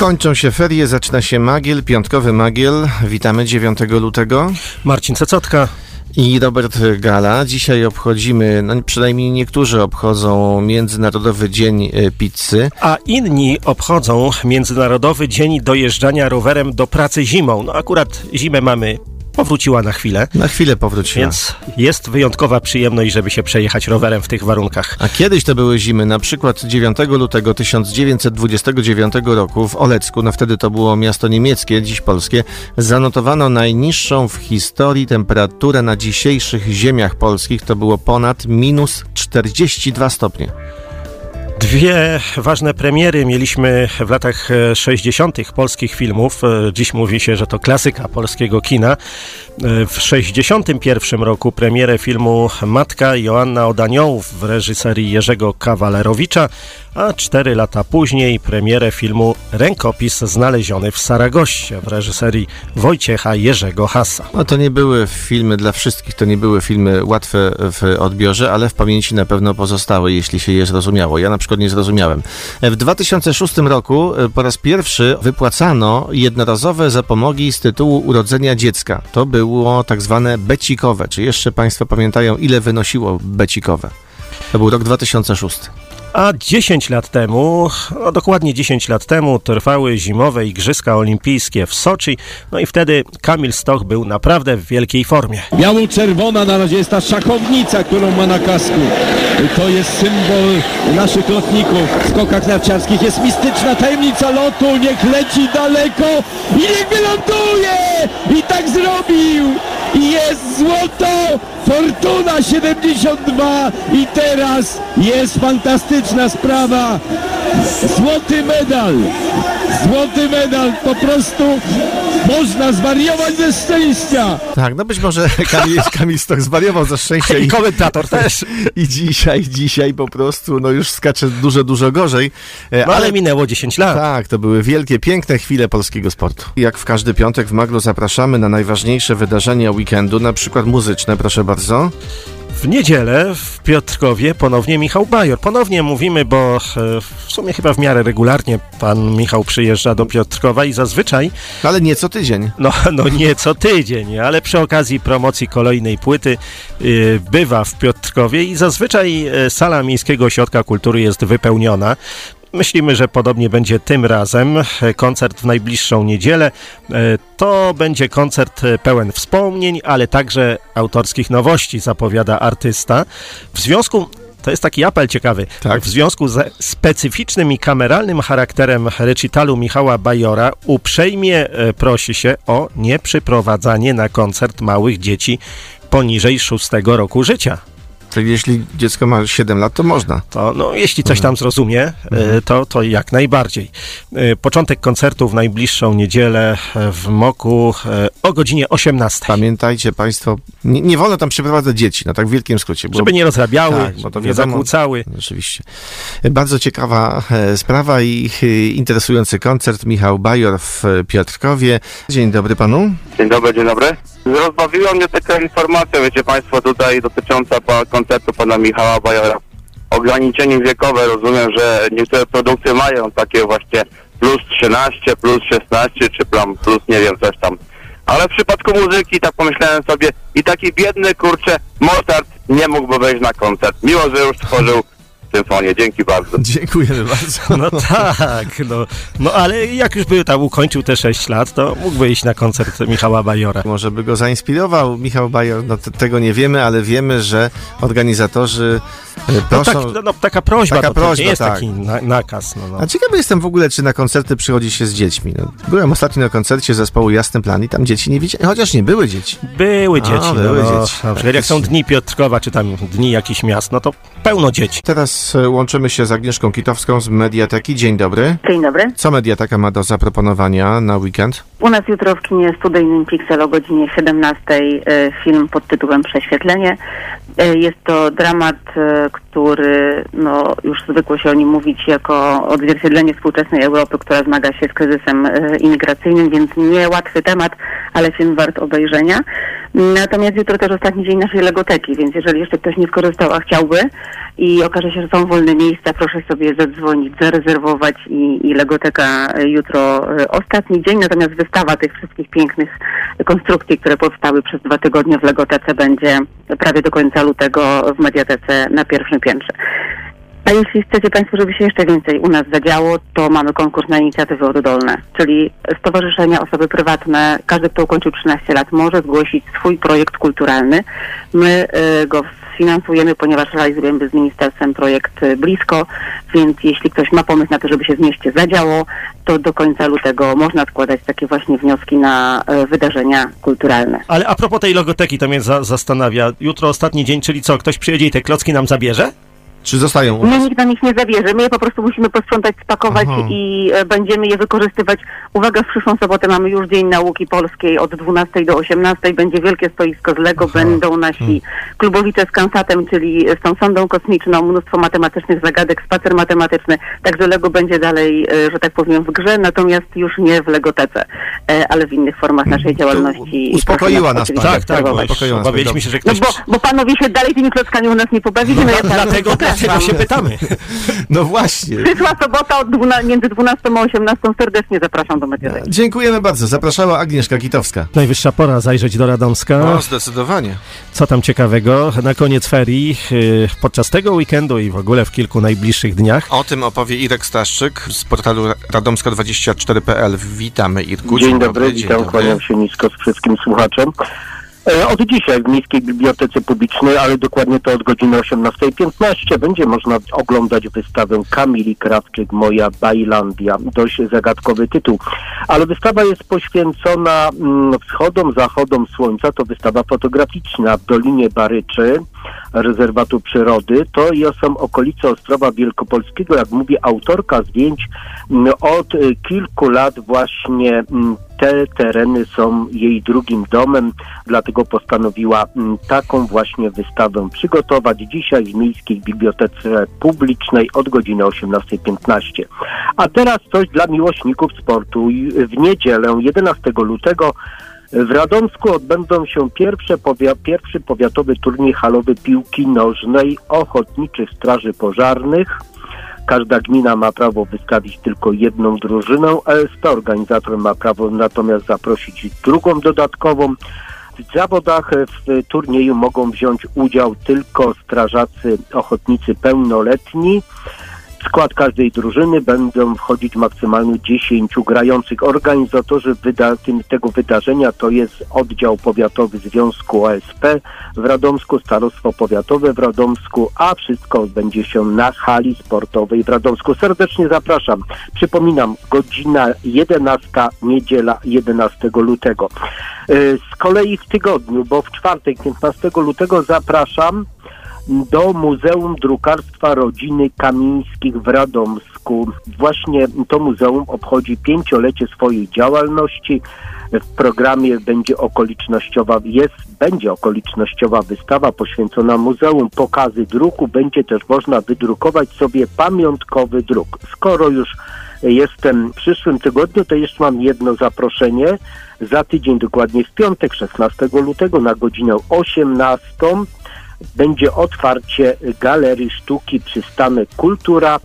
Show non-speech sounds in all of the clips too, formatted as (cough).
Kończą się ferie, zaczyna się Magiel, piątkowy Magiel. Witamy 9 lutego. Marcin Cecotka. I Robert Gala. Dzisiaj obchodzimy, no przynajmniej niektórzy obchodzą Międzynarodowy Dzień e, Pizzy. A inni obchodzą Międzynarodowy Dzień Dojeżdżania rowerem do pracy zimą. No akurat zimę mamy powróciła na chwilę. Na chwilę powróciła. Więc jest wyjątkowa przyjemność, żeby się przejechać rowerem w tych warunkach. A kiedyś to były zimy, na przykład 9 lutego 1929 roku w Olecku, no wtedy to było miasto niemieckie, dziś polskie, zanotowano najniższą w historii temperaturę na dzisiejszych ziemiach polskich, to było ponad minus 42 stopnie. Dwie ważne premiery mieliśmy w latach 60. polskich filmów. Dziś mówi się, że to klasyka polskiego kina. W 61 roku premierę filmu Matka Joanna od Aniołów w reżyserii Jerzego Kawalerowicza, a cztery lata później premierę filmu Rękopis znaleziony w Saragoście w reżyserii Wojciecha Jerzego Hasa. No to nie były filmy dla wszystkich, to nie były filmy łatwe w odbiorze, ale w pamięci na pewno pozostały, jeśli się je zrozumiało. Ja na przykład nie zrozumiałem. W 2006 roku e, po raz pierwszy wypłacano jednorazowe zapomogi z tytułu urodzenia dziecka. To było tak zwane becikowe. Czy jeszcze Państwo pamiętają, ile wynosiło becikowe? To był rok 2006. A 10 lat temu, no dokładnie 10 lat temu, trwały zimowe Igrzyska Olimpijskie w Soczi, no i wtedy Kamil Stoch był naprawdę w wielkiej formie. Biało-czerwona na razie jest ta szachownica, którą ma na kasku. To jest symbol naszych lotników w skokach narciarskich. Jest mistyczna tajemnica lotu, niech leci daleko i niech wyląduje! I tak zrobił! Jest złoto! Fortuna 72 i teraz jest fantastyczna sprawa. Złoty medal. Złoty medal po prostu można zwariować ze szczęścia. Tak, no być może (laughs) Kamil, Kamil Stok zwariował ze szczęścia. I (laughs) komentator też. I dzisiaj, dzisiaj po prostu, no już skacze dużo, dużo gorzej. E, no ale, ale minęło 10 lat. Tak, to były wielkie, piękne chwile polskiego sportu. Jak w każdy piątek w Maglu zapraszamy na najważniejsze wydarzenia weekendu, na przykład muzyczne, proszę bardzo. W niedzielę w Piotrkowie ponownie Michał Bajor. Ponownie mówimy, bo e, w sumie chyba w miarę regularnie pan Michał przyjeżdża do Piotrkowa i zazwyczaj... Ale nie co tydzień. No, no (laughs) nie co tydzień, ale przy okazji promocji kolejnej płyty yy, bywa w Piotrkowie i zazwyczaj e, sala Miejskiego Ośrodka Kultury jest wypełniona. Myślimy, że podobnie będzie tym razem. Koncert w najbliższą niedzielę. E, to będzie koncert pełen wspomnień, ale także autorskich nowości, zapowiada artysta. W związku to jest taki apel ciekawy. Tak. W związku ze specyficznym i kameralnym charakterem recitalu Michała Bajora uprzejmie e, prosi się o nieprzyprowadzanie na koncert małych dzieci poniżej szóstego roku życia. Czyli jeśli dziecko ma 7 lat, to można. To, no, jeśli coś tam zrozumie, e, mhm. to, to jak najbardziej. E, początek koncertu w najbliższą niedzielę e, w Moku o godzinie 18. Pamiętajcie Państwo, nie, nie wolno tam przyprowadzać dzieci, no tak w wielkim skrócie. Bo, żeby nie rozrabiały, tak, bo to nie wiadomo, zakłócały. Oczywiście. Bardzo ciekawa sprawa i interesujący koncert. Michał Bajor w Piotrkowie. Dzień dobry Panu. Dzień dobry, dzień dobry. Rozbawiła mnie taka informacja, wiecie Państwo, tutaj dotycząca koncertu pana Michała Bajora. Ograniczenie wiekowe, rozumiem, że niektóre produkcje mają takie właśnie plus 13, plus 16, czy plus nie wiem, coś tam. Ale w przypadku muzyki, tak pomyślałem sobie, i taki biedny, kurczę, Mozart nie mógłby wejść na koncert, mimo że już stworzył symfonię. Dzięki bardzo. Dziękujemy bardzo. No tak, no, no ale jak już by tam ukończył te 6 lat, to mógłby iść na koncert Michała Bajora. Może by go zainspirował Michał Bajor, no tego nie wiemy, ale wiemy, że organizatorzy e, proszą... No, tak, no, no taka prośba, taka to, prośba, to nie jest tak. taki na, nakaz. No, no. A ciekawy jestem w ogóle, czy na koncerty przychodzi się z dziećmi. No, byłem ostatnio na koncercie zespołu Jasny Plan i tam dzieci nie widziałem, chociaż nie były dzieci. Były dzieci. A, były no, dzieci. Na przykład jak są dni Piotrkowa, czy tam dni jakichś miast, no to pełno dzieci. Teraz E, łączymy się z Agnieszką Kitowską z Mediateki. Dzień dobry. Dzień dobry. Co Mediateka ma do zaproponowania na weekend? U nas jutro w kinie studyjnym Pixel o godzinie 17 e, film pod tytułem Prześwietlenie. E, jest to dramat, work który no, już zwykło się o nim mówić jako odzwierciedlenie współczesnej Europy, która zmaga się z kryzysem e, imigracyjnym, więc niełatwy temat, ale film wart obejrzenia. Natomiast jutro też ostatni dzień naszej Legoteki, więc jeżeli jeszcze ktoś nie skorzystał, a chciałby i okaże się, że są wolne miejsca, proszę sobie zadzwonić, zarezerwować i, i Legoteka e, jutro e, ostatni dzień, natomiast wystawa tych wszystkich pięknych konstrukcji, które powstały przez dwa tygodnie w Legotece będzie prawie do końca lutego w Mediatece na pierwszym piętrze. A jeśli chcecie Państwo, żeby się jeszcze więcej u nas zadziało, to mamy konkurs na inicjatywy oddolne, czyli stowarzyszenia, osoby prywatne, każdy, kto ukończył 13 lat, może zgłosić swój projekt kulturalny. My y, go finansujemy, ponieważ realizujemy z ministerstwem projekt y, blisko, więc jeśli ktoś ma pomysł na to, żeby się w mieście zadziało, to do końca lutego można składać takie właśnie wnioski na y, wydarzenia kulturalne. Ale a propos tej logoteki, to mnie za, zastanawia. Jutro ostatni dzień, czyli co, ktoś przyjedzie i te klocki nam zabierze? Czy zostają u My nas? nikt na nich nie zabierze. My je po prostu musimy posprzątać, spakować Aha. i e, będziemy je wykorzystywać. Uwaga, w przyszłą sobotę mamy już Dzień Nauki Polskiej od 12 do 18. Będzie wielkie stoisko z Lego. Aha. Hmm. Będą nasi klubowicze z Kansatem, czyli z tą sondą kosmiczną, mnóstwo matematycznych zagadek, spacer matematyczny. Także Lego będzie dalej, e, że tak powiem, w grze, natomiast już nie w Legotece, e, ale w innych formach naszej działalności. Hmm. uspokoiła nas Proszę pani. oczywiście Tak, tak, bo obserwować. uspokoiła nas obawialiśmy się, że No ktoś... bo, bo panowie się dalej tymi klockami u nas nie pobawili, no ja Dla- panu dlatego. (laughs) dlatego się pytamy. (laughs) No właśnie. Przyszła sobota od dwuna, między 12 a 18. Serdecznie zapraszam do Mediateki. Dziękujemy bardzo. Zapraszała Agnieszka Kitowska. Najwyższa pora zajrzeć do Radomska. O, zdecydowanie. Co tam ciekawego? Na koniec ferii, yy, podczas tego weekendu i w ogóle w kilku najbliższych dniach. O tym opowie Irek Staszczyk z portalu radomska24.pl. Witamy Irku. Dzień dobry, witam, kłaniam się nisko z wszystkim słuchaczem. E, Od dzisiaj w Miejskiej Bibliotece Publicznej, ale dokładnie to od godziny 18.15 będzie można oglądać wystawę Kamili Krawczyk, Moja Bajlandia. Dość zagadkowy tytuł. Ale wystawa jest poświęcona mm, wschodom, zachodom słońca. To wystawa fotograficzna w Dolinie Baryczy, rezerwatu przyrody. To są okolice Ostrowa Wielkopolskiego. Jak mówi autorka zdjęć, mm, od y, kilku lat właśnie mm, te tereny są jej drugim domem, dlatego postanowiła mm, taką właśnie wystawę przygotować dzisiaj w Miejskiej Bibliotece Publicznej od godziny 18.15. A teraz coś dla miłośników sportu. W niedzielę 11 lutego w Radomsku odbędą się pierwsze powia- pierwszy powiatowy turniej halowy piłki nożnej Ochotniczych Straży Pożarnych. Każda gmina ma prawo wystawić tylko jedną drużynę. ESP organizator ma prawo natomiast zaprosić drugą dodatkową. W zawodach w turnieju mogą wziąć udział tylko strażacy ochotnicy pełnoletni. W skład każdej drużyny będą wchodzić maksymalnie 10 grających. Organizatorzy wyda- tego wydarzenia to jest oddział powiatowy Związku OSP w Radomsku, Starostwo Powiatowe w Radomsku, a wszystko odbędzie się na hali sportowej w Radomsku. Serdecznie zapraszam. Przypominam, godzina 11, niedziela 11 lutego. Y, Z kolei w tygodniu, bo w czwartek 15 lutego zapraszam do Muzeum Drukarstwa Rodziny Kamińskich w Radomsku. Właśnie to muzeum obchodzi pięciolecie swojej działalności. W programie będzie okolicznościowa, jest, będzie okolicznościowa wystawa poświęcona muzeum, pokazy druku. Będzie też można wydrukować sobie pamiątkowy druk. Skoro już jestem w przyszłym tygodniu, to jeszcze mam jedno zaproszenie. Za tydzień, dokładnie w piątek, 16 lutego na godzinę 18 będzie otwarcie Galerii Sztuki Przystanek Kultura.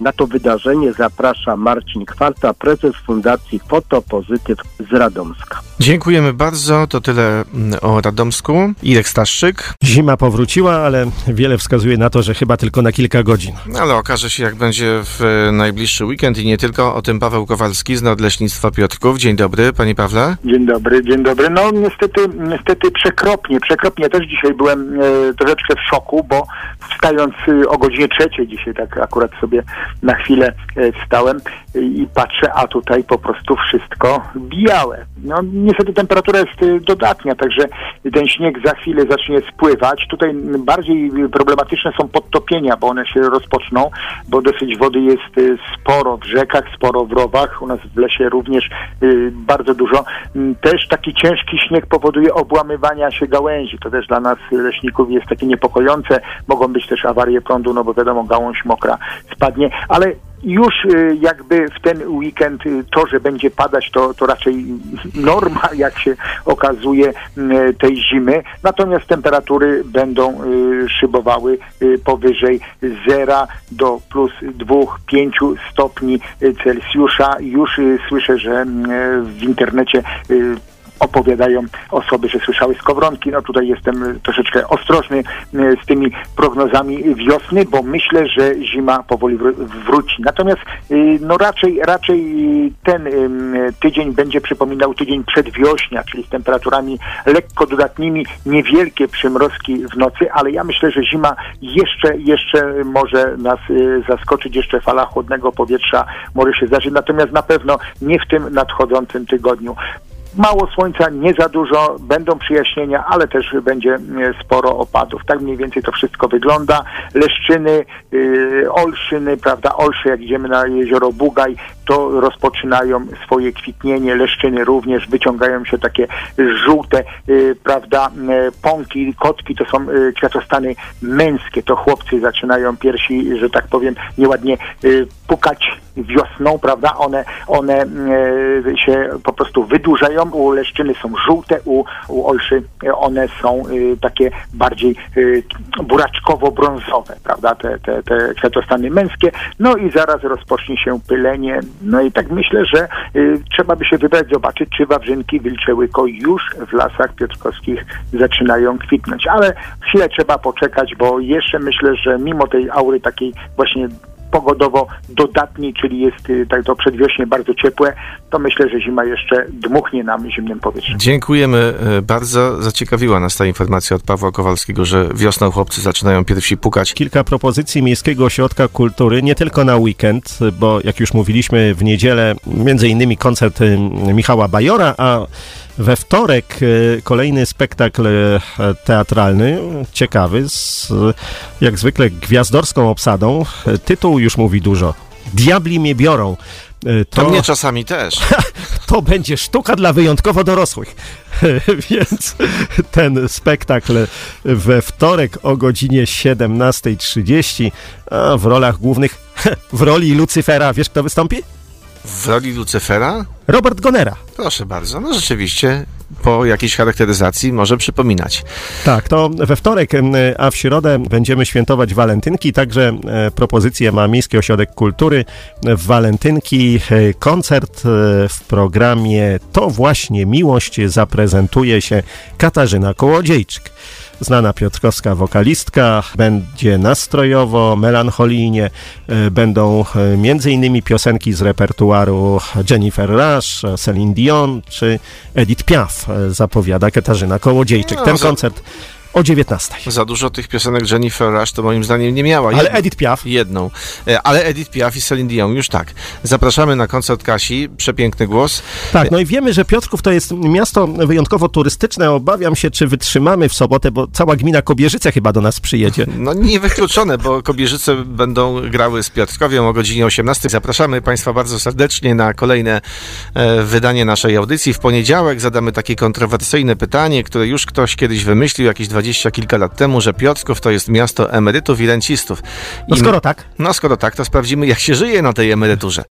Na to wydarzenie zaprasza Marcin Kwarta, prezes Fundacji Fotopozytyw z Radomska. Dziękujemy bardzo. To tyle mm, o Radomsku. Irek Staszczyk. Zima powróciła, ale wiele wskazuje na to, że chyba tylko na kilka godzin. Ale okaże się, jak będzie w e, najbliższy weekend i nie tylko. O tym Paweł Kowalski z Nadleśnictwa Piotrków. Dzień dobry, panie Pawle. Dzień dobry, dzień dobry. No niestety, niestety przekropnie, przekropnie. Też dzisiaj byłem e, troszeczkę w szoku, bo wstając e, o godzinie trzeciej dzisiaj, tak akurat sobie na chwilę e, stałem i patrzę, a tutaj po prostu wszystko białe. No niestety temperatura jest e, dodatnia, także ten śnieg za chwilę zacznie spływać. Tutaj bardziej problematyczne są podtopienia, bo one się rozpoczną, bo dosyć wody jest e, sporo w rzekach, sporo w rowach, u nas w lesie również bardzo dużo. M, Też taki ciężki śnieg powoduje obłamywania się gałęzi. To też dla nas leśników jest takie niepokojące. Mogą być też awarie prądu, no bo wiadomo, gałąź mokra spadnie, ale już y, jakby w ten weekend y, to, że będzie padać, to, to raczej norma, (laughs) jak się okazuje, y, tej zimy. Natomiast temperatury będą y, szybowały powyżej 0 do plus 2-5 stopni y, Celsjusza. Już słyszę, że y, w internecie opowiadają osoby, że słyszały skowronki. No tutaj jestem troszeczkę ostrożny y, z tymi prognozami wiosny, bo myślę, że zima powoli wró- wróci. Natomiast y, no raczej, raczej ten ym, tydzień będzie przypominał tydzień przedwiośnia, czyli z temperaturami lekko dodatnimi, niewielkie przymrozki w nocy, ale ja myślę, że zima jeszcze, jeszcze może nas zaskoczyć, jeszcze fala chłodnego powietrza może się zdarzyć, natomiast na pewno nie w tym nadchodzącym tygodniu. Mało słońca, nie za dużo, będą przyjaśnienia, ale też będzie e, sporo opadów. Tak mniej więcej to wszystko wygląda. Leszczyny, yy, Olszyny, prawda, Olsze, jak idziemy na jezioro Bugaj, to rozpoczynają swoje kwitnienie. Leszczyny również wyciągają się takie żółte, yy, prawda, yy, pąki, kotki, to są yy, kwiatostany męskie. To chłopcy zaczynają piersi, że tak powiem, nieładnie pukać wiosną, prawda? One, one się po prostu wydłużają. U leszczyny są żółte, u, u olszy one są takie bardziej buraczkowo-brązowe, prawda? Te, te, te kwiatostany męskie. No i zaraz rozpocznie się pylenie. No i tak myślę, że e, trzeba by się wybrać, zobaczyć, czy wawrzynki wilcze łyko już w lasach piotrkowskich zaczynają kwitnąć. Ale chwilę trzeba poczekać, bo jeszcze myślę, że mimo tej aury takiej właśnie pogodowo dodatniej, czyli jest y, tak to przedwiośnie bardzo ciepłe, to myślę, że zima jeszcze dmuchnie nam zimnym powietrzem. Dziękujemy e, bardzo. Zaciekawiła nas ta informacja od Pawła Kowalskiego, że wiosną chłopcy zaczynają pierwsi pukać. Kilka propozycji Miejskiego Ośrodka Kultury, nie tylko na weekend, bo jak już mówiliśmy w niedzielę, między innymi koncert y, Michała Bajora, a we wtorek y, kolejny spektakl y, teatralny, ciekawy, z jak zwykle gwiazdorską obsadą. Y, Tytuł już mówi dużo. Diabli mnie biorą. Y, To mnie czasami też. (laughs) to będzie sztuka dla wyjątkowo dorosłych. Więc ten spektakl we wtorek o godzinie 17.30 a w rolach głównych, (laughs) w roli Lucyfera, wiesz kto wystąpi? W roli Lucyfera? Robert Gonera. Proszę bardzo. No rzeczywiście, po jakiejś charakteryzacji może przypominać. Tak, to we wtorek, a w środę będziemy świętować walentynki, także e, propozycję ma Miejski Ośrodek Kultury w walentynki. E, Koncert e, w programie To właśnie miłość zaprezentuje się Katarzyna Kołodziejczyk. Znana piotrkowska wokalistka, będzie nastrojowo, melancholijnie, e, będą e, innymi piosenki z repertuaru Jennifer Rush, Celine Dion czy Edith Piaf, e, zapowiada Katarzyna Kołodziejczyk. No, Ten koncert o 19. Za dużo tych piosenek Jennifer Rush to moim zdaniem nie miała. Ale Edith Piaf Jedną. E, Ale Edith Piaf i Celine Dion, już tak. Zapraszamy na koncert Kasi. Przepiękny głos. Tak, no i wiemy, że Piotrków to jest miasto wyjątkowo turystyczne. Obawiam się, czy wytrzymamy w sobotę, bo cała gmina Kobierzyce chyba do nas przyjedzie. (laughs) No niewykluczone, bo Kobierzyce będą grały z Piotrkowiem o godzinie 18. Zapraszamy Państwa bardzo serdecznie na kolejne e, wydanie naszej audycji. W poniedziałek zadamy takie kontrowersyjne pytanie, które już ktoś kiedyś wymyślił, jakieś dwadzieścia kilka lat temu, że Piotrków to jest miasto emerytów i rencistów. No I- skoro tak, No skoro tak, to sprawdzimy, jak się żyje na tej emeryturze.